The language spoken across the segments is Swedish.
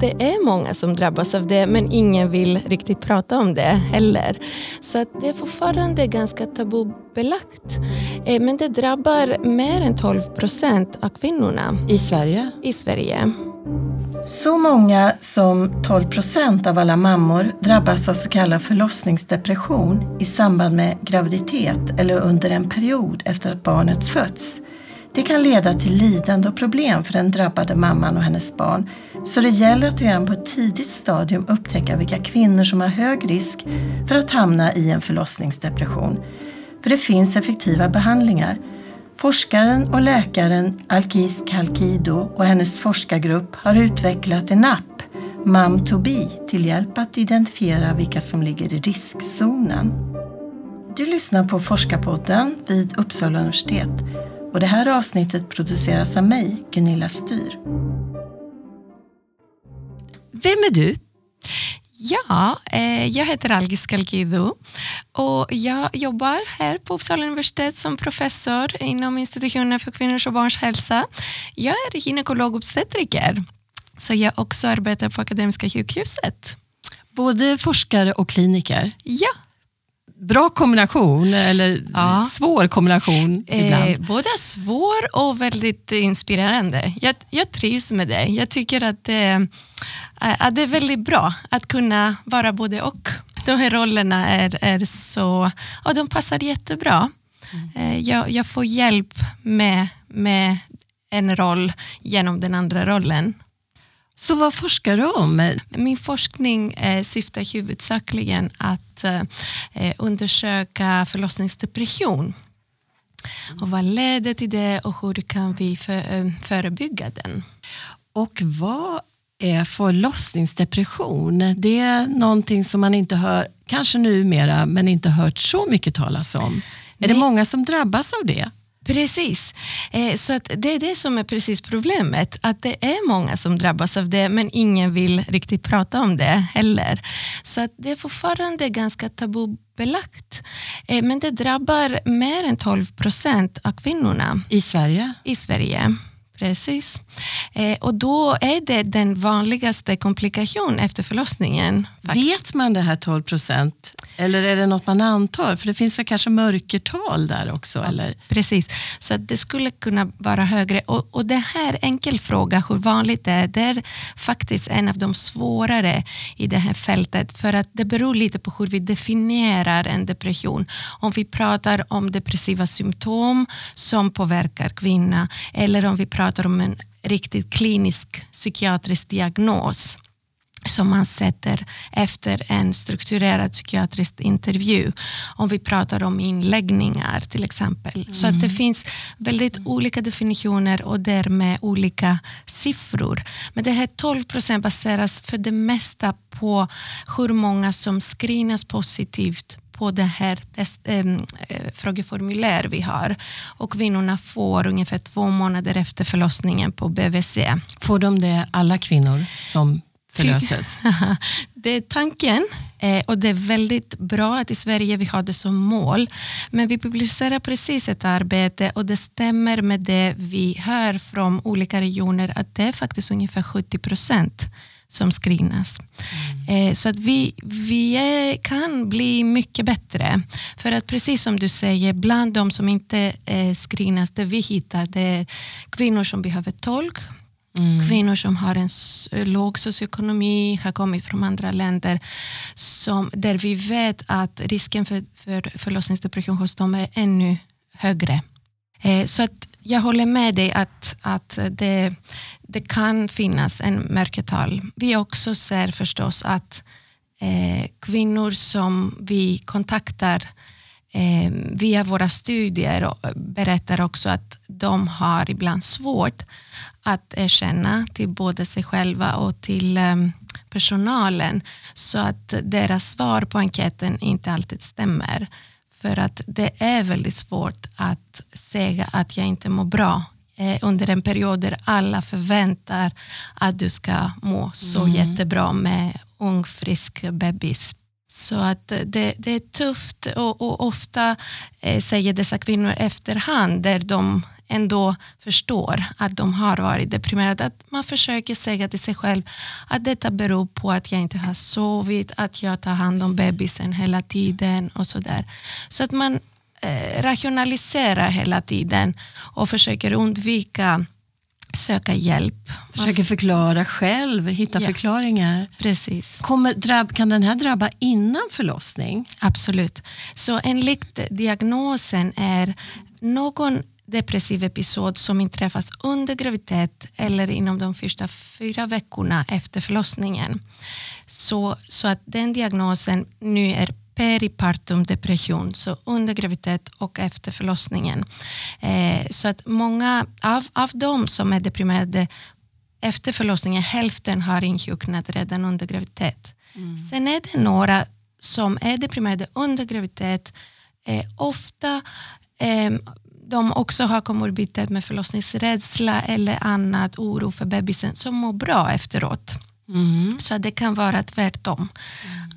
det är många som drabbas av det men ingen vill riktigt prata om det heller. Så att det är fortfarande ganska tabubelagt. Eh, men det drabbar mer än 12 procent av kvinnorna. I Sverige? I Sverige. Så många som 12 procent av alla mammor drabbas av så kallad förlossningsdepression i samband med graviditet eller under en period efter att barnet fötts. Det kan leda till lidande och problem för den drabbade mamman och hennes barn. Så det gäller att redan på ett tidigt stadium upptäcka vilka kvinnor som har hög risk för att hamna i en förlossningsdepression. För det finns effektiva behandlingar. Forskaren och läkaren Alkis Kalkido och hennes forskargrupp har utvecklat en app, MAM2B, till hjälp att identifiera vilka som ligger i riskzonen. Du lyssnar på Forskarpodden vid Uppsala universitet och det här avsnittet produceras av mig, Gunilla Styr. Vem är du? Ja, eh, jag heter Algis Kalkido och jag jobbar här på Uppsala universitet som professor inom institutionen för kvinnors och barns hälsa. Jag är gynekolog obstetriker så jag också arbetar på Akademiska sjukhuset. Både forskare och kliniker? Ja, bra kombination eller ja. svår kombination ibland? Eh, både svår och väldigt inspirerande. Jag, jag trivs med det. Jag tycker att eh, att det är väldigt bra att kunna vara både och. De här rollerna är, är så, och de passar jättebra. Mm. Eh, jag, jag får hjälp med, med en roll genom den andra rollen. Så vad forskar du om? Min forskning eh, syftar huvudsakligen att eh, undersöka förlossningsdepression. Och vad leder till det och hur kan vi för, eh, förebygga den? Och vad är förlossningsdepression? Det är någonting som man inte hör, kanske numera, men inte hört så mycket talas om. Nej. Är det många som drabbas av det? Precis, eh, så att det är det som är precis problemet. Att det är många som drabbas av det men ingen vill riktigt prata om det heller. Så att det är fortfarande ganska tabubelagt. Eh, men det drabbar mer än 12 procent av kvinnorna. I Sverige? I Sverige. Precis. Eh, och då är det den vanligaste komplikationen efter förlossningen. Vet man det här 12 procent eller är det något man antar? För det finns väl kanske mörkertal där också? Ja, eller? Precis, så det skulle kunna vara högre. Och, och det här enkel fråga, hur vanligt det är, det är faktiskt en av de svårare i det här fältet. För att det beror lite på hur vi definierar en depression. Om vi pratar om depressiva symptom som påverkar kvinna eller om vi pratar om en riktigt klinisk psykiatrisk diagnos som man sätter efter en strukturerad psykiatrisk intervju. Om vi pratar om inläggningar till exempel. Mm. Så att det mm. finns väldigt olika definitioner och därmed olika siffror. Men det här 12 procent baseras för det mesta på hur många som screenas positivt på det här test, äh, frågeformulär vi har. Och kvinnorna får ungefär två månader efter förlossningen på BVC. Får de det alla kvinnor som förlöses? det är tanken eh, och det är väldigt bra att i Sverige vi har det som mål. Men vi publicerar precis ett arbete och det stämmer med det vi hör från olika regioner att det är faktiskt ungefär 70 procent som screenas. Mm. Eh, så att vi, vi kan bli mycket bättre. För att precis som du säger, bland de som inte eh, screenas, det vi hittar det är kvinnor som behöver tolk, Mm. Kvinnor som har en låg socioekonomi, har kommit från andra länder, som, där vi vet att risken för, för förlossningsdepression hos dem är ännu högre. Eh, så att jag håller med dig att, att det, det kan finnas en mörkertal. Vi också ser förstås att eh, kvinnor som vi kontaktar eh, via våra studier berättar också att de har ibland svårt att erkänna till både sig själva och till um, personalen så att deras svar på enkäten inte alltid stämmer. För att det är väldigt svårt att säga att jag inte mår bra eh, under en period där alla förväntar att du ska må så mm. jättebra med ung frisk bebis. Så att det, det är tufft och, och ofta eh, säger dessa kvinnor efterhand där de ändå förstår att de har varit deprimerade. Att man försöker säga till sig själv att detta beror på att jag inte har sovit, att jag tar hand om bebisen hela tiden och sådär. Så att man eh, rationaliserar hela tiden och försöker undvika söka hjälp. Försöker förklara själv, hitta Ja. förklaringar. Precis. Kommer, drabb, kan den här drabba innan förlossning? Absolut. Så enligt diagnosen är någon depressiv episod som inträffas under graviditet eller inom de första fyra veckorna efter förlossningen. Så, så att den diagnosen nu är peripartum depression, så under graviditet och efter förlossningen. Eh, så att många av, av de som är deprimerade efter förlossningen, hälften har insjuknat redan under graviditet. Sen är det några som är deprimerade under graviditet, eh, ofta eh, de också har komorbiditet med förlossningsrädsla eller annat, oro för bebisen, som mår bra efteråt. Så det kan vara tvärtom,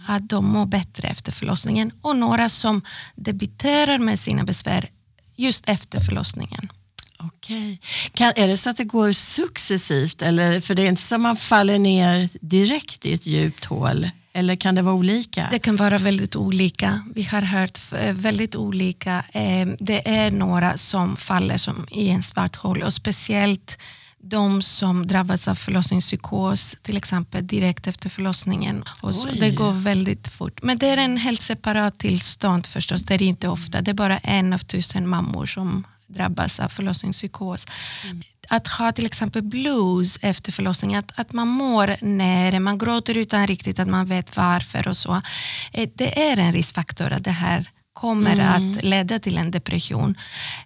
att de mår bättre efter förlossningen och några som debuterar med sina besvär just efter förlossningen. Okej. Kan, är det så att det går successivt? Eller, för det är inte så att man faller ner direkt i ett djupt hål. Eller kan det vara olika? Det kan vara väldigt olika. Vi har hört eh, väldigt olika. Eh, Det är några som faller som i en svart hål och speciellt de som drabbas av förlossningspsykos till exempel direkt efter förlossningen. Och så, Oj. det går väldigt fort. Men det är en helt separat tillstånd förstås. Det är inte ofta. Det är bara en av tusen mammor som drabbas av förlossningspsykos. Att ha till exempel blues efter förlossningen, att, att man mår nere, man gråter utan riktigt att man vet varför och så. Eh, Det är en riskfaktor att det här kommer att leda till en depression.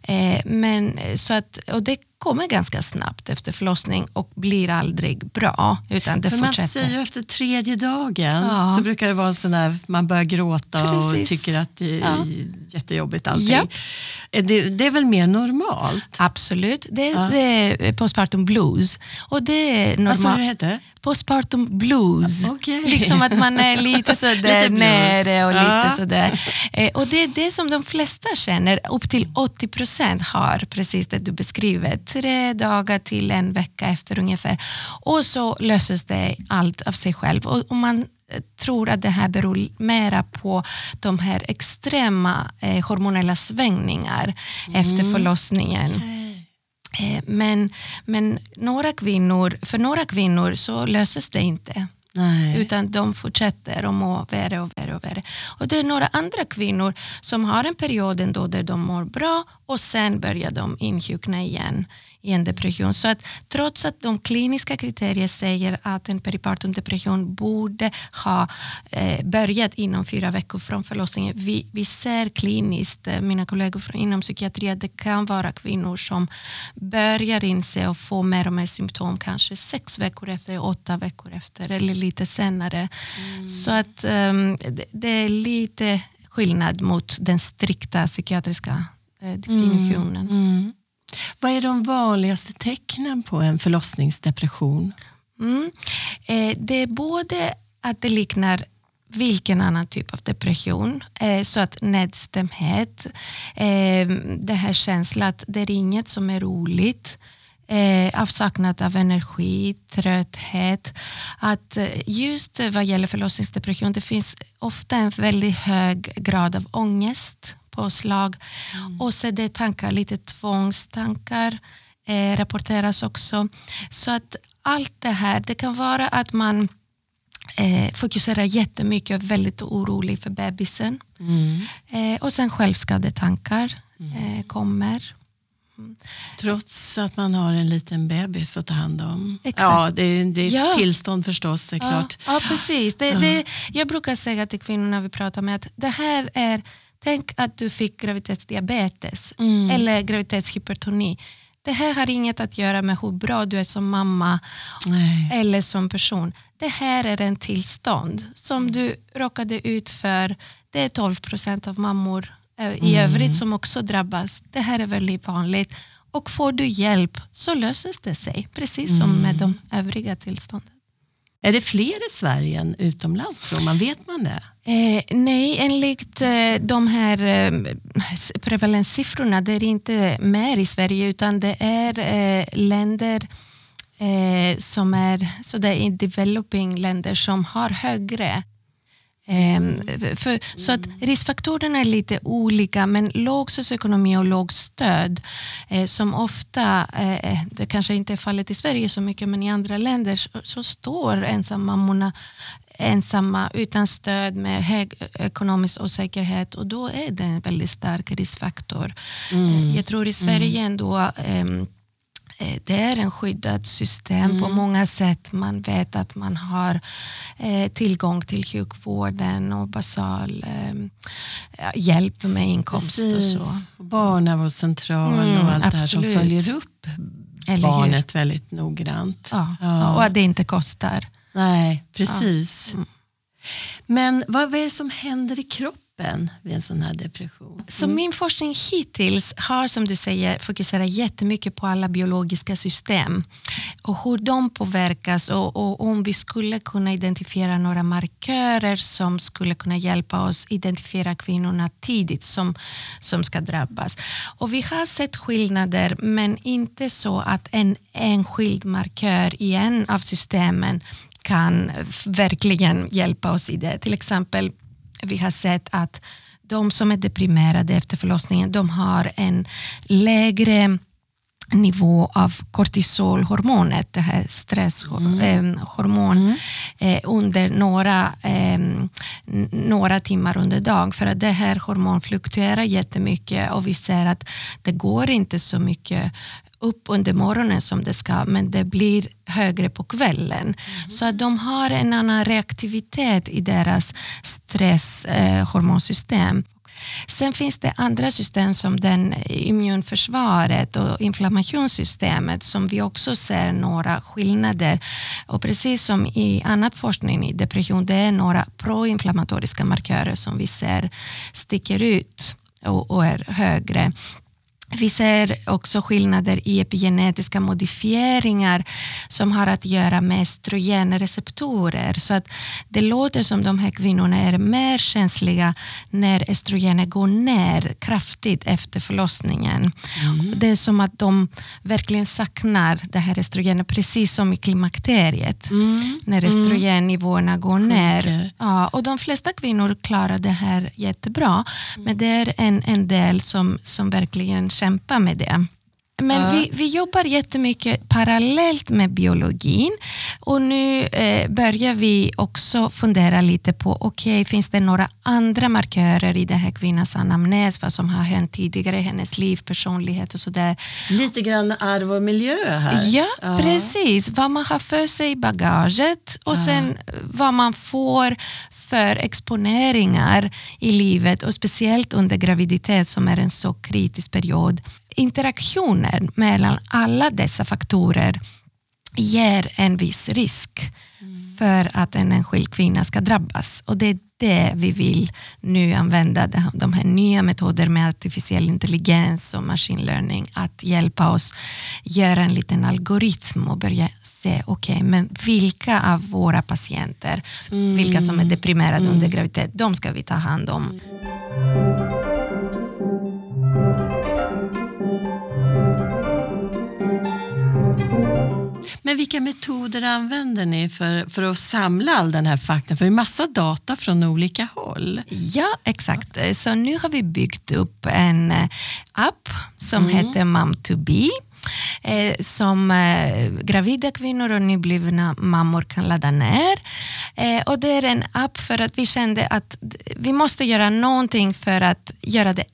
Eh, men, så att, och det kommer ganska snabbt efter förlossning och blir aldrig bra utan det För man fortsätter. säger ju efter tredje dagen Ja. så brukar det vara sån där man börjar gråta och Precis. tycker att det är Ja. jättejobbigt allting. Ja. Det, det är väl mer normalt? Absolut, det, Ja. det är postpartum blues. Och det är Vad sa du det normalt. hette? Postpartum blues. Okej. Liksom att man är lite sådär Lite nere och lite sådär. Eh, och det är det som de flesta känner, upp till 80 procent har precis det du beskriver. Tre dagar till en vecka efter ungefär. Och så löses det allt av sig själv. Och, och man eh, tror att det här beror mera på de här extrema eh, hormonella svängningar efter förlossningen. Eh, Men, men några kvinnor, för några kvinnor så löses det inte. Nej. Utan de fortsätter att må värre och värre och värre. Och det är några andra kvinnor som har en period ändå där de mår bra och sen börjar de insjukna igen i en depression. Så att trots att de kliniska kriterierna säger att en peripartum depression borde ha eh, börjat inom fyra veckor från förlossningen. Vi, vi ser kliniskt, eh, mina kollegor från, inom psykiatri, att det kan vara kvinnor som börjar inse och få mer och mer symptom kanske sex veckor efter, åtta veckor efter eller lite senare. Så att ehm, det, det är lite skillnad mot den strikta psykiatriska eh, definitionen. Mm. Vad är de vanligaste tecknen på en förlossningsdepression? Mm. Eh, det är både att det liknar vilken annan typ av depression, eh, så att nedstämdhet, eh, det här känslan att det är inget som är roligt, eh, avsaknad av energi, trötthet. Att eh, just vad gäller förlossningsdepression, det finns ofta en väldigt hög grad av ångest, påslag och så det tankar, lite tvångstankar eh, rapporteras också. Så att allt det här, det kan vara att man eh, fokuserar jättemycket och är väldigt orolig för bebisen. Eh, och sen självskadetankar eh, kommer. Trots att man har en liten bebis att ta hand om. Exakt. Ja, det, är- det är ett Ja. tillstånd förstås, det är klart. Ja, ja precis. Det, det, jag brukar säga till kvinnorna vi pratar med att det här är, tänk att du fick graviditetsdiabetes Mm. eller graviditetshypertoni. Det här har inget att göra med hur bra du är som mamma Nej. eller som person. Det här är en tillstånd som du råkade ut för. Det är 12 procent av mammor eh, i övrigt som också drabbas. Det här är väldigt vanligt. Och får du hjälp så löses det sig, precis som med de övriga tillstånden. Är det fler i Sverige än utomlands tror man? Vet man det? Eh, nej, enligt eh, de här eh, prevalenssiffrorna det är inte mer i Sverige utan det är eh, länder eh, som är så det är developing länder som har högre Ehm, för, så att riskfaktorerna är lite olika men låg socioekonomi och låg stöd eh, som ofta, eh, det kanske inte är fallet i Sverige så mycket men i andra länder så, så står ensammammorna ensamma utan stöd med hög ekonomisk osäkerhet och då är det en väldigt stark riskfaktor. Mm. Jag tror i Sverige ändå eh, Eh, det är en skyddad system mm. på många sätt. Man vet att man har eh, tillgång till sjukvården och basal eh, hjälp med inkomst Precis. och så. Barnavårdscentral mm, och allt absolut. det här som följer upp Eller barnet hur? väldigt noggrant. Ja. ja. Och att det inte kostar. Nej, precis. Ja. Mm. Men vad är det som händer i kroppen? Kroppen vid en sån här depression? Mm. Så min forskning hittills har som du säger fokuserat jättemycket på alla biologiska system och hur de påverkas och, och, om vi skulle kunna identifiera några markörer som skulle kunna hjälpa oss identifiera kvinnorna tidigt som, som ska drabbas. Och vi har sett skillnader men inte så att en enskild markör i en av systemen kan verkligen hjälpa oss i det. Till exempel vi har sett att de som är deprimerade efter förlossningen de har en lägre nivå av kortisolhormonet, det här stresshormon, mm. eh, under några, eh, några timmar under dagen. För att det här hormon fluktuerar jättemycket och vi ser att det går inte så mycket upp under morgonen som det ska men det blir högre på kvällen. Mm. Så att de har en annan reaktivitet i deras stresshormonsystem. Eh, Sen finns det andra system som den immunförsvaret och inflammationssystemet som vi också ser några skillnader. Och precis som i annat forskning i depression, det är några proinflammatoriska markörer som vi ser sticker ut och, och är högre. Vi ser också skillnader i epigenetiska modifieringar som har att göra med estrogenreceptorer. Så att det låter som de här kvinnorna är mer känsliga när estrogenet går ner kraftigt efter förlossningen. Mm. Det är som att de verkligen saknar det här estrogenet, precis som i klimakteriet. Mm. När mm. estrogennivåerna går ner. Okay. Ja, och de flesta kvinnor klarar det här jättebra. Men det är en, en del som, som verkligen kämpa med det. Men ja. vi, vi jobbar jättemycket parallellt med biologin och nu eh, börjar vi också fundera lite på, okej, okay, finns det några andra markörer i den här kvinnans anamnes, vad som har hänt tidigare i hennes liv, personlighet och sådär. Lite grann arv och miljö här. Ja, ja. precis. Vad man har för sig i bagaget och ja. sen vad man får för exponeringar i livet och speciellt under graviditet som är en så kritisk period. Interaktionen mellan alla dessa faktorer ger en viss risk för att en enskild kvinna ska drabbas. Och det är det vi vill nu använda, de här nya metoder med artificiell intelligens och machine learning, att hjälpa oss göra en liten algoritm och börja se, okej, okay, men vilka av våra patienter, mm. vilka som är deprimerade mm. under graviditet, de ska vi ta hand om. Men vilka metoder använder ni för, för att samla all den här fakta? För det är massa data från olika håll. Ja, exakt. Så nu har vi byggt upp en eh, app som mm. heter Mom2be eh, som eh, gravida kvinnor och nyblivna mammor kan ladda ner. Och det är en app för att vi kände att vi måste göra någonting för att göra det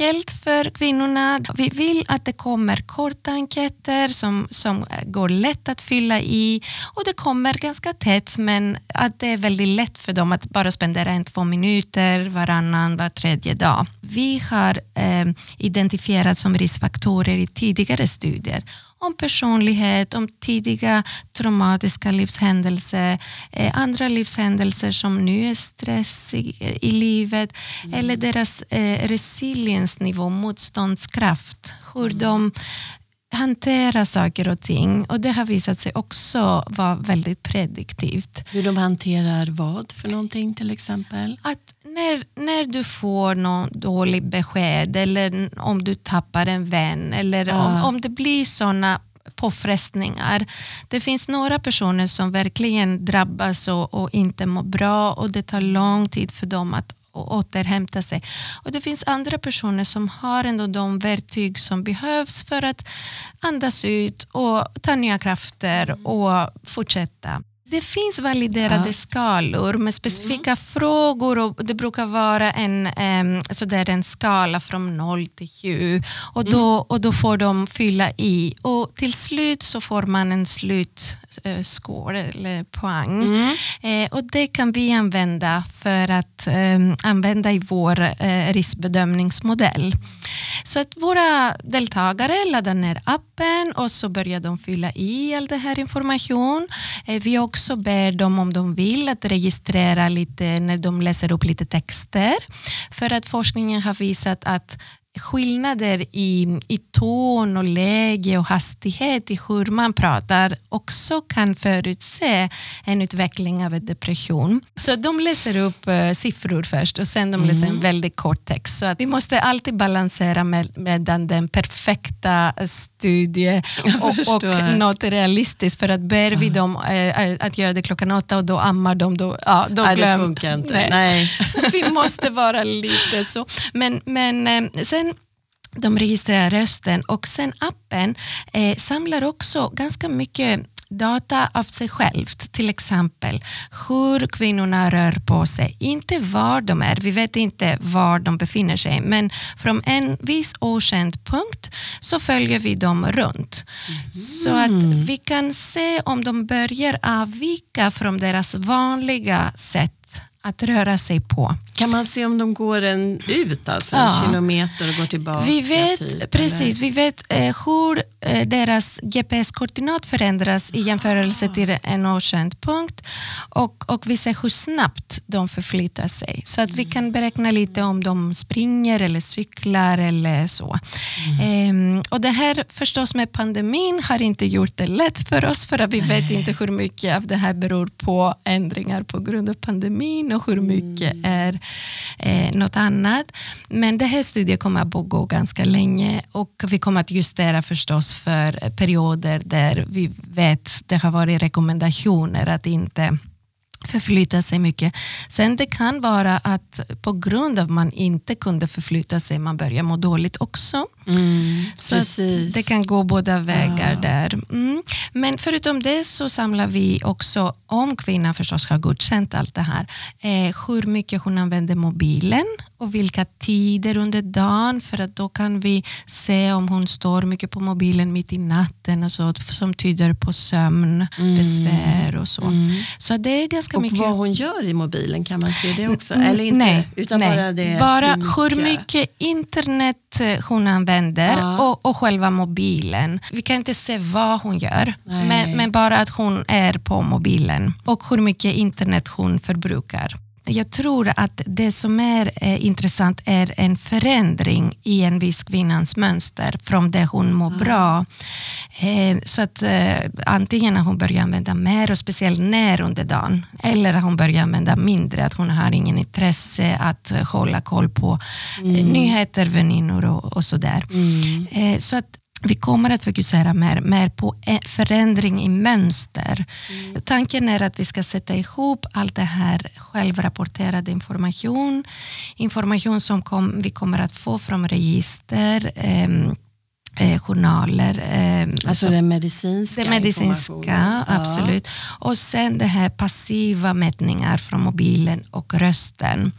enkelt för kvinnorna. Vi vill att det kommer korta enkäter som, som går lätt att fylla i och det kommer ganska tätt men att det är väldigt lätt för dem att bara spendera en två minuter varannan, var tredje dag. Vi har eh, identifierat som riskfaktorer i tidigare studier om personlighet, om tidiga traumatiska livshändelser, eh, andra livshändelser som nu är stress i, i livet mm. eller deras eh, resiliensnivå, motståndskraft, hur mm. de hantera saker och ting och det har visat sig också vara väldigt prediktivt. Hur de hanterar vad för någonting till exempel? Att när, när du får någon dålig besked eller om du tappar en vän eller Ja. om, om det blir sådana påfrestningar. Det finns några personer som verkligen drabbas och, och inte mår bra och det tar lång tid för dem att å- återhämta sig. Och det finns andra personer som har ändå de verktyg som behövs för att andas ut och ta nya krafter och fortsätta. Det finns validerade Ja. skalor med specifika frågor och det brukar vara en, um, sådär en skala från 0 till 7 och då, och då får de fylla i och till slut så får man en slutskål eller poäng. Eh, och det kan vi använda för att eh, använda i vår eh, riskbedömningsmodell. Så att våra deltagare laddar ner appen och så börjar de fylla i all den här information. Eh, Vi också ber dem om de vill att registrera lite när de läser upp lite texter. För att forskningen har visat att skillnader i, i ton och läge och hastighet i hur man pratar också kan förutse en utveckling av en depression. Så de läser upp eh, siffror först och sen de läser en väldigt kort text. Så att vi måste alltid balansera med, med den, perfekta studie Jag och, och något realistiskt. För att ber vi dem eh, att göra det klockan åtta och då ammar de, då, ja, då Nej, det glöm- funkar inte. Nej. Nej. Så vi måste vara lite så. Men, men eh, sen de registrerar rösten och sen appen eh, samlar också ganska mycket data av sig självt, till exempel hur kvinnorna rör på sig, inte var de är, vi vet inte var de befinner sig, men från en viss okänd punkt så följer vi dem runt. Så att vi kan se om de börjar avvika från deras vanliga sätt att röra sig på. Kan man se om de går en ut, alltså Ja. en kilometer och går tillbaka? Vi vet, typ, precis, vi vet eh, hur eh, deras GPS-koordinat förändras i jämförelse till en okänd punkt och, och vi ser hur snabbt de förflyttar sig. Så att vi kan beräkna lite om de springer eller cyklar eller så. Ehm, och det här förstås med pandemin har inte gjort det lätt för oss för att vi vet inte hur mycket av det här beror på ändringar på grund av pandemin och hur mycket är eh, något annat. Men det här studien kommer att pågå ganska länge och vi kommer att justera förstås för perioder där vi vet det har varit rekommendationer att inte förflytta sig mycket. Sen det kan vara att på grund av att man inte kunde förflytta sig man börjar må dåligt också. Mm, Så det kan gå båda vägar Ja. där. Mm. Men förutom det så samlar vi också, om kvinnan förstås har godkänt allt det här, eh, hur mycket hon använder mobilen och vilka tider under dagen för att då kan vi se om hon står mycket på mobilen mitt i natten och så, som tyder på sömn, besvär och så. Så det är ganska och mycket vad hon gör i mobilen, kan man se det också? Eller inte? Nej, utan nej. bara det Bara hur mycket internet eh, hon använder Ja. och, och själva mobilen. Vi kan inte se vad hon gör, men, men bara att hon är på mobilen och hur mycket internet hon förbrukar. Jag tror att det som är eh, intressant är en förändring i en viss kvinnans mönster från det hon mår bra. Eh, så att eh, antingen när hon börjar använda mer och speciellt när under dagen eller att hon börjar använda mindre, att hon har ingen intresse att hålla koll på eh, nyheter, väninnor och, och sådär. Eh, så att vi kommer att fokusera mer, mer på eh, förändring i mönster. Tanken är att vi ska sätta ihop allt det här självrapporterade information, information som kom, vi kommer att få från register, ehm, eh, journaler, ehm, Alltså den medicinska det medicinska, informationen. Ja. absolut. Och sen det här passiva mätningar från mobilen och rösten.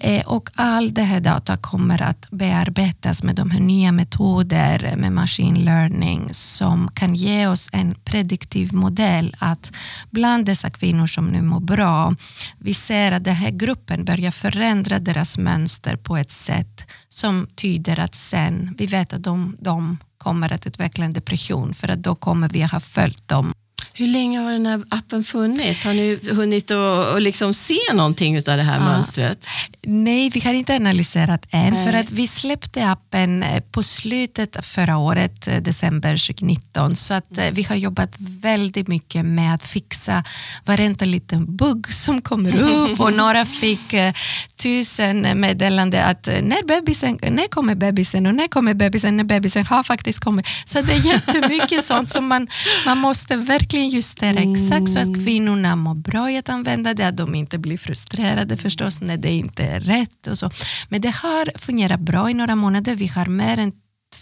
Eh, och all det här data kommer att bearbetas med de här nya metoder med machine learning som kan ge oss en prediktiv modell att bland dessa kvinnor som nu mår bra, vi ser att den här gruppen börjar förändra deras mönster på ett sätt som tyder att sen, vi vet att de, de kommer att utveckla en depression för att då kommer vi att ha följt dem Hur länge har den här appen funnits? Har ni hunnit att att liksom se någonting av det här Ja. mönstret? Nej, vi har inte analyserat än Nej. för att vi släppte appen eh, på slutet förra året, eh, december 2019. Så att eh, vi har jobbat väldigt mycket med att fixa varenda liten bugg som kommer upp och några fick tusen meddelande att när, bebisen, när kommer bebisen och när kommer bebisen, när bebisen har faktiskt kommit. Så det är jättemycket sånt som man, man måste verkligen justera exakt så att kvinnorna mår bra i att använda det, att de inte blir frustrerade förstås när det inte är rätt och så. Men det har fungerat bra i några månader. Vi har mer än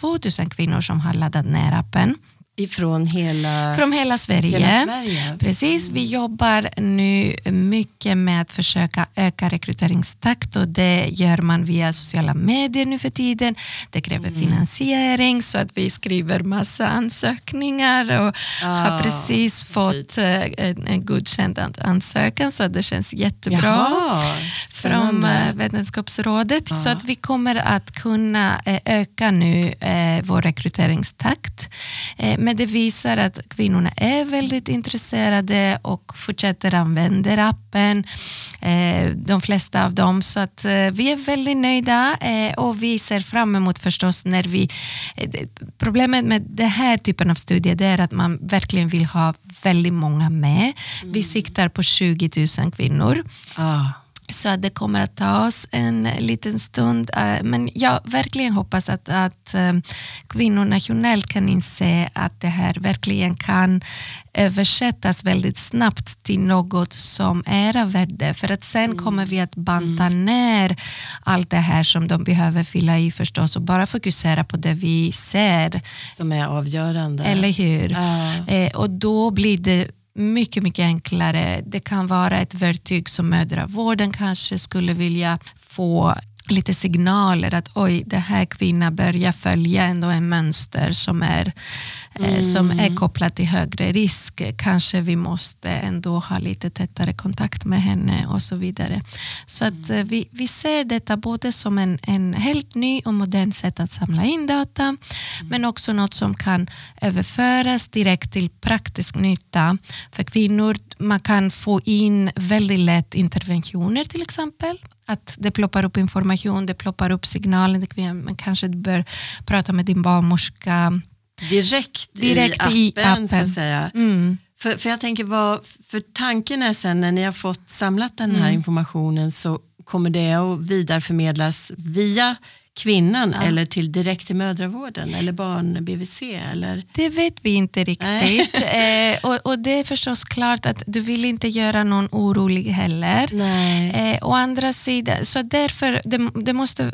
2000 kvinnor som har laddat ner appen Ifrån hela, från hela Sverige. hela Sverige? Precis, vi jobbar nu mycket med att försöka öka rekryteringstakt och det gör man via sociala medier nu för tiden. Det kräver Mm. finansiering så att vi skriver massa ansökningar och har Ah, precis fått eh, en, godkänd an- ansökan så att det känns jättebra Jaha, från eh, Vetenskapsrådet. Ja. Så att vi kommer att kunna eh, öka nu eh, vår rekryteringstakt. Men det visar att kvinnorna är väldigt intresserade och fortsätter använda appen. De flesta av dem. Så att vi är väldigt nöjda och vi ser fram emot förstås när vi... Problemet med den här typen av studier är att man verkligen vill ha väldigt många med. Vi siktar på 20 000 kvinnor. Ah. Så att det kommer att ta oss en liten stund. eh, Men jag verkligen hoppas att, att eh, kvinnor nationellt kan inse att det här verkligen kan översättas väldigt snabbt till något som är av värde. För att sen kommer vi att banta ner allt det här som de behöver fylla i förstås och bara fokusera på det vi ser. Som är avgörande. Eller hur? Ja. Eh, och då blir det mycket, mycket enklare. Det kan vara ett verktyg som mödravården kanske skulle vilja få lite signaler att oj, det här kvinnan börjar följa ändå en mönster som är, eh, som är kopplat till högre risk. Kanske vi måste ändå ha lite tätare kontakt med henne och så vidare. Så att eh, vi, vi ser detta både som en, en helt ny och modern sätt att samla in data men också något som kan överföras direkt till praktisk nytta för kvinnor. Man kan få in väldigt lätt interventioner till exempel. Att det ploppar upp information, det ploppar upp kvinnan. Man kanske bör prata med din barnmorska. Direkt, Direkt i, i appen, så appen. säga. Mm. För, för jag tänker, vad, för tanken är sen när ni har fått samlat den Mm. här informationen så kommer det att vidareförmedlas via kvinnan eller till direkt till mödravården eller barn-BVC eller? Det vet vi inte riktigt. eh, och, och det är förstås klart att du vill inte göra någon orolig heller. Nej. Eh, å andra sidan, så därför, det, det måste,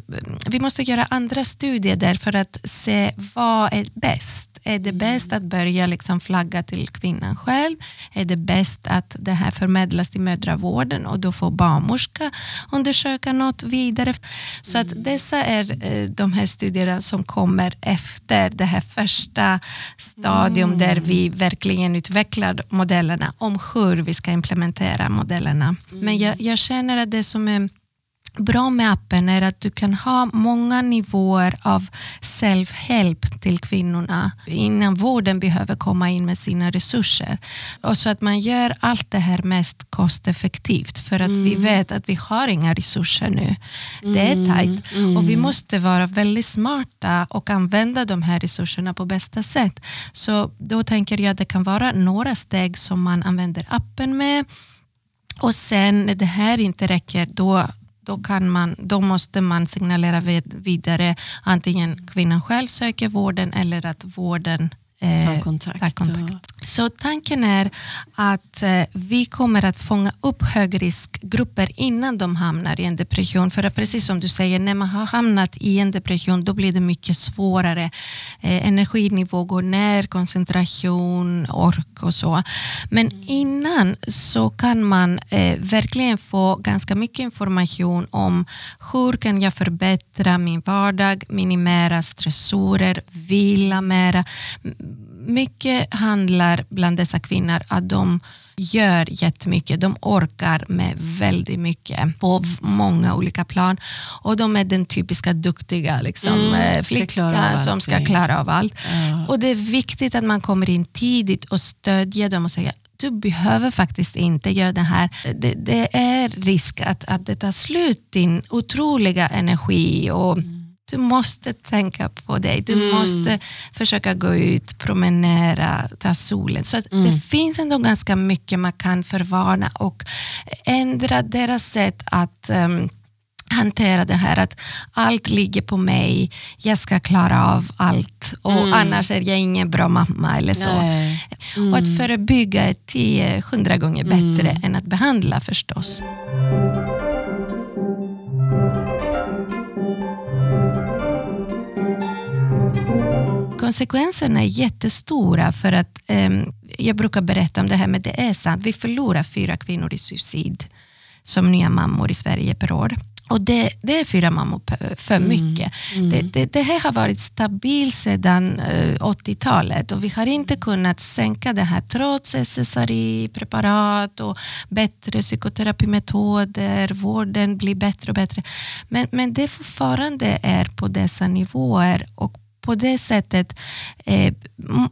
vi måste göra andra studier där för att se vad är bäst. Är det bäst att börja liksom flagga till kvinnan själv? Är det bäst att det här förmedlas till mödravården och då får barnmorska undersöka något vidare? Så att dessa är eh, de här studierna som kommer efter det här första stadium där vi verkligen utvecklar modellerna om hur vi ska implementera modellerna. Men jag, jag känner att det som är bra med appen är att du kan ha många nivåer av self-help till kvinnorna innan vården behöver komma in med sina resurser. Och så att man gör allt det här mest kosteffektivt för att vi vet att vi har inga resurser nu. Det är tajt och vi måste vara väldigt smarta och använda de här resurserna på bästa sätt. Så då tänker jag att det kan vara några steg som man använder appen med och sen när det här inte räcker, då, då, kan man, då måste man signalera vid- vidare antingen kvinnan själv söker vården eller att vården eh, Ta kontakt, tar kontakt. Så tanken är att eh, vi kommer att fånga upp högriskgrupper innan de hamnar i en depression. För att precis som du säger, när man har hamnat i en depression då blir det mycket svårare. Eh, energinivå går ner, koncentration, ork och så. Men innan så kan man eh, verkligen få ganska mycket information om hur kan jag förbättra min vardag, minimera stressorer, vila mera. Mycket handlar bland dessa kvinnor att de gör jättemycket. De orkar med väldigt mycket på många olika plan. Och de är den typiska duktiga liksom, Mm, eh, flickan som ska klara av allt. Ja. Och det är viktigt att man kommer in tidigt och stödjer dem och säger du behöver faktiskt inte göra det här. Det, det är risk att, att det tar slut din otroliga energi och du måste tänka på dig. Du Mm. måste försöka gå ut, promenera, ta solen. Så att Mm. det finns ändå ganska mycket man kan förvarna och ändra deras sätt att ehm, hantera det här att allt ligger på mig, jag ska klara av allt och annars är jag ingen bra mamma eller så. Mm. Mm. Och att förebygga är 10-100 gånger bättre än att behandla förstås. Konsekvenserna är jättestora för att ehm, jag brukar berätta om det här men det är sant. Vi förlorar fyra kvinnor i suicid som nya mammor i Sverige per år. Och det, det är fyra mammor för mycket. Det, det, det här har varit stabilt sedan eh, 80-talet och vi har inte kunnat sänka det här trots SSRI-preparat och bättre psykoterapimetoder, vården blir bättre och bättre. Men, men det fortfarande är på dessa nivåer och på det sättet, eh,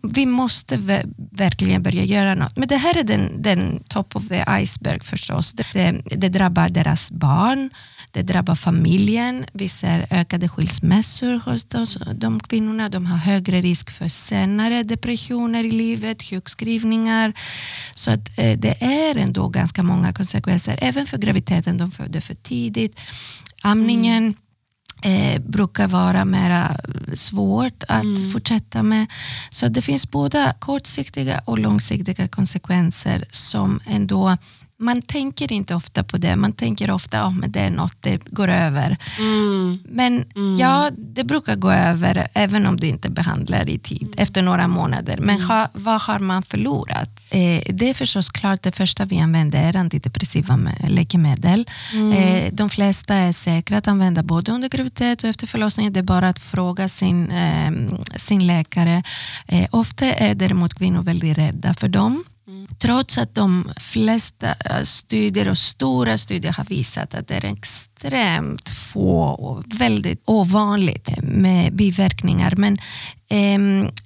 vi måste verkligen börja göra något. Men det här är den, den top of the iceberg förstås. Det, det, drabbar deras barn, det drabbar familjen. Vi ser ökade skilsmässor hos de, de kvinnorna. De har högre risk för senare depressioner i livet, sjukskrivningar. Så att, eh, det är ändå ganska många konsekvenser. Även för graviditeten, de födde för tidigt. Amningen mm eh, brukar vara mera svårt att fortsätta med. Så det finns både kortsiktiga och långsiktiga konsekvenser som ändå man tänker inte ofta på det, man tänker ofta att oh, det är något, det går över. Mm. Men ja, det brukar gå över även om du inte behandlar i tid efter några månader. Men ha, vad har man förlorat? Eh, det är förstås klart det första vi använder är antidepressiva me- läkemedel. Eh, de flesta är säkra att använda både under graviditet och efter förlossningen. Det är bara att fråga sin, eh, sin läkare. Eh, ofta är däremot kvinnor väldigt rädda för dem. Trots att de flesta eh, studier och stora studier har visat att det är extremt få och väldigt ovanligt med biverkningar. Men,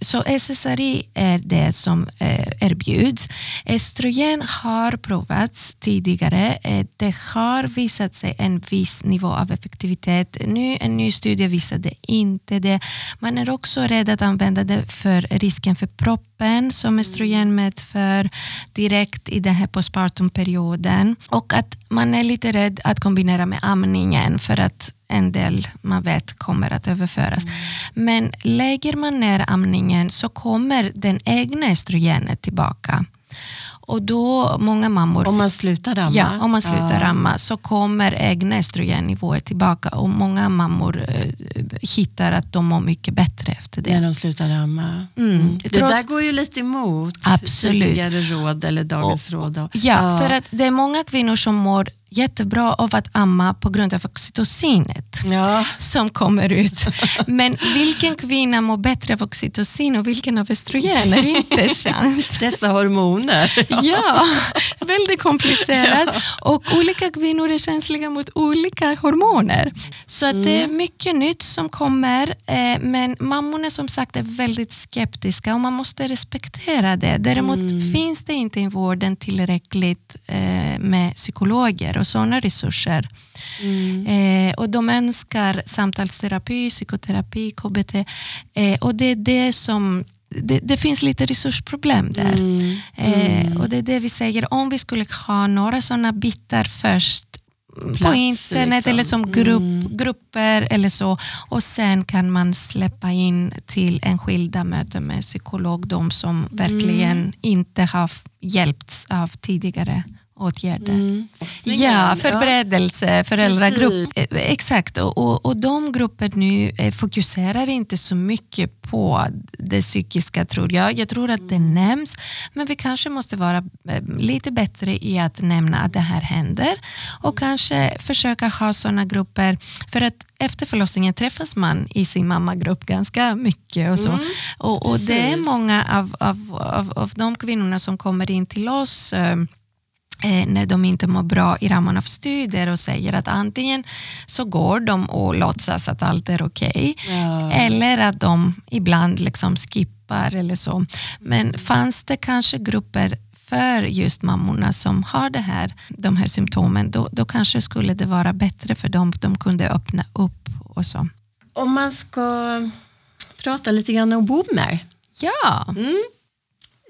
så SSRI är det som eh, erbjuds. Östrogen har provats tidigare. Eh, det har visat sig en viss nivå av effektivitet. Nu, en ny studie visade inte det. Man är också rädd att använda det för risken för proppen som östrogen medför direkt i den här postpartumperioden. Och att man är lite rädd att kombinera med amningen för att en del man vet kommer att överföras. Men lägger man ner amningen så kommer den egna östrogenet tillbaka. Och då många mammor Om man slutar amma? Ja, om man slutar Ja. amma så kommer egna östrogennivåer tillbaka och många mammor eh, hittar att de mår mycket bättre efter det. När de slutar amma. Mm. Det Trots- där går ju lite emot Absolut. tidigare råd eller dagens råd. Då. Ja, för att det är många kvinnor som mår jättebra av att amma på grund av oxytocinet Ja. som kommer ut. Men vilken kvinna mår bättre av oxytocin och vilken av östrogen är inte känt. Dessa hormoner. Ja, väldigt komplicerat. Och olika kvinnor är känsliga mot olika hormoner. Så att det är mycket nytt som kommer. Eh, men mammorna som sagt är väldigt skeptiska och man måste respektera det. Däremot finns det inte i vården tillräckligt eh, med psykologer och sådana resurser. Eh, och de önskar samtalsterapi, psykoterapi, KBT. Eh, och det är det som det, det finns lite resursproblem där. Eh, och det är det vi säger, om vi skulle ha några sådana bitar först på Plats, internet liksom. eller som grupp, grupper eller så och sen kan man släppa in till enskilda möten med psykolog de som verkligen inte har hjälpts av tidigare åtgärder. Mm. Ja, förberedelse, föräldragrupp. Precis. Eh, Exakt, och, och, och de grupper nu eh, fokuserar inte så mycket på det psykiska tror jag. Jag tror att det nämns, men vi kanske måste vara eh, lite bättre i att nämna att det här händer och kanske försöka ha sådana grupper, för att efter förlossningen träffas man i sin mammagrupp ganska mycket och så. och, och det är många av, av, av, av de kvinnorna som kommer in till oss eh, eh, när de inte mår bra i ramen av studier och säger att antingen så går de och låtsas att allt är okej Ja. eller att de ibland liksom skippar eller så. Men fanns det kanske grupper för just mammorna som har det här, de här symptomen, då, då kanske skulle det vara bättre för dem. De kunde öppna upp och så. Om man ska prata lite grann om BOMER. Ja. Mm.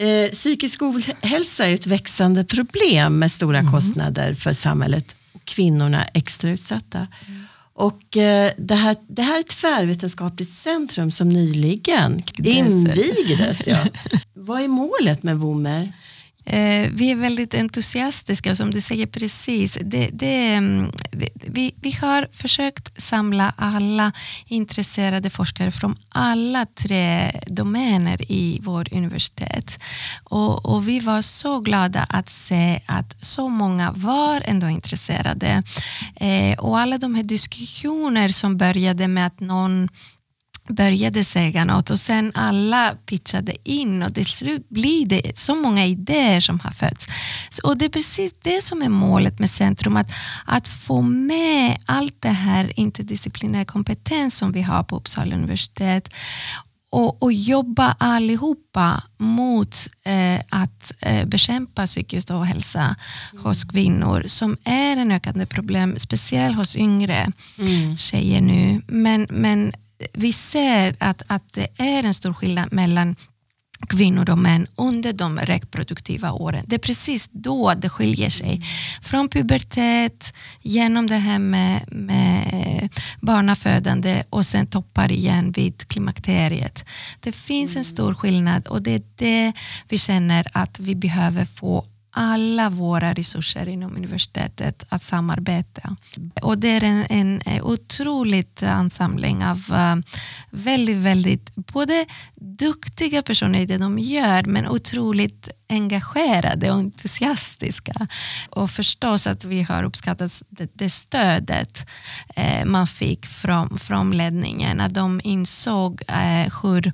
Eh, psykisk ohälsa är ett växande problem med stora mm. kostnader för samhället och kvinnorna extra utsatta. Mm. Och eh, det, här, det här är ett tvärvetenskapligt centrum som nyligen invigdes. Ja. Vad är målet med WOMER? Eh, vi är väldigt entusiastiska, som du säger precis. Det, det, mm, vi, vi har försökt samla alla intresserade forskare från alla tre domäner i vårt universitet. Och, och, vi var så glada att se att så många var ändå intresserade. Eh, och alla de här diskussioner som började med att någon började säga något och sen alla pitchade in och till slut blir det så många idéer som har fötts. och det är precis det som är målet med Centrum, att, att få med allt det här interdisciplinär kompetens som vi har på Uppsala universitet och, och jobba allihopa mot eh, att eh, bekämpa psykisk ohälsa mm. hos kvinnor som är en ökande problem, speciellt hos yngre mm. tjejer nu. Men, men vi ser att, att det är en stor skillnad mellan kvinnor och män under de reproduktiva åren. Det är precis då det skiljer sig. Från pubertet, genom det här med, med barnafödande och sen toppar igen vid klimakteriet. Det finns en stor skillnad och det är det vi känner att vi behöver få alla våra resurser inom universitetet att samarbeta. Och det är en, en eh, otrolig ansamling av eh, väldigt, väldigt både duktiga personer i det de gör men otroligt engagerade och entusiastiska. Och förstås att vi har uppskattat det, det stödet eh, man fick från, från ledningen. Att de insåg eh, hur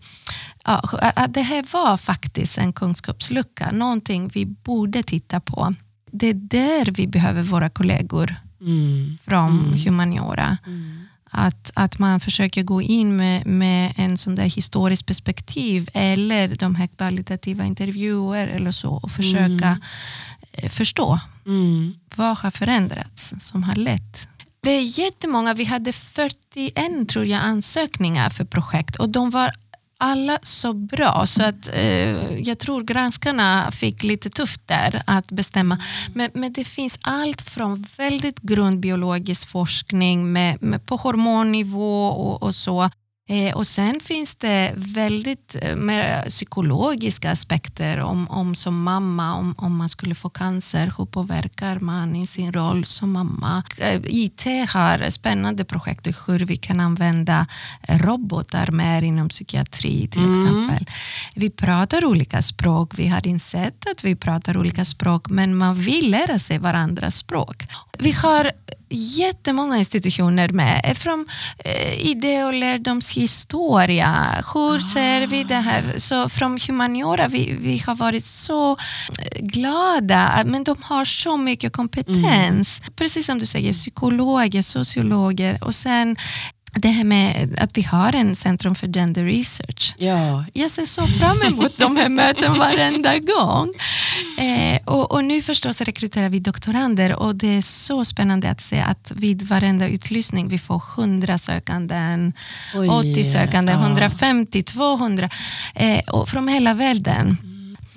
ja, att det här var faktiskt en kunskapslucka, någonting vi borde titta på. Det är där vi behöver våra kollegor mm. från mm. humaniora. Mm. Att, att man försöker gå in med, med en sån där historiskt perspektiv eller de här kvalitativa intervjuer eller så och försöka mm. Eh, förstå mm. vad har förändrats som har lett det är jättemånga, vi hade 41 tror jag, ansökningar för projekt och de var alla så bra så att eh, jag tror granskarna fick lite tufft där att bestämma. Men, men det finns allt från väldigt grundbiologisk forskning med, med på hormonnivå och, och så Eh, och sen finns det väldigt eh, mer psykologiska aspekter om, om som mamma, om, om man skulle få cancer, hur påverkar man i sin roll som mamma? Eh, IT har spännande projekt hur vi kan använda robotar mer inom psykiatri till mm. exempel. Vi pratar olika språk, vi har insett att vi pratar olika språk men man vill lära sig varandras språk. Vi har jättemånga institutioner med, från eh, idé och lärdomshistoria. Hur ser vi det här? Så från humaniora, vi, vi har varit så eh, glada, men de har så mycket kompetens. Mm. Precis som du säger, psykologer, sociologer och sen det här med att vi har en centrum för gender research. Ja. Jag ser så fram emot de här mötena varenda gång. Eh, och, och, nu förstås rekryterar vi doktorander och det är så spännande att se att vid varenda utlysning vi får 100 sökanden, Oj, 80 sökande, ja. 150, 200 eh, och från hela världen.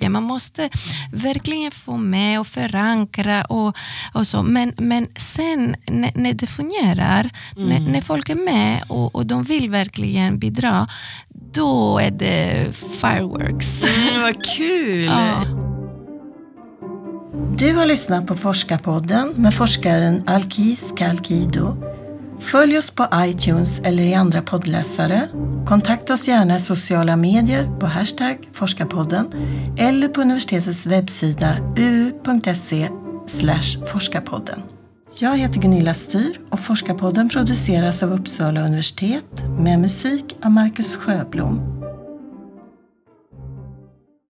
Ja, man måste verkligen få med och förankra och, och så. Men, men sen när, när det fungerar, mm. när, när, folk är med och, och de vill verkligen bidra, då är det fireworks. Mm, vad kul! Ja. Du har lyssnat på Forskarpodden med forskaren Alkis Kalkido Följ oss på iTunes eller i andra poddläsare. Kontakta oss gärna i sociala medier på hashtag forskarpodden eller på universitetets webbsida uu.se forskarpodden. Jag heter Gunilla Styr och Forskarpodden produceras av Uppsala universitet med musik av Marcus Sjöblom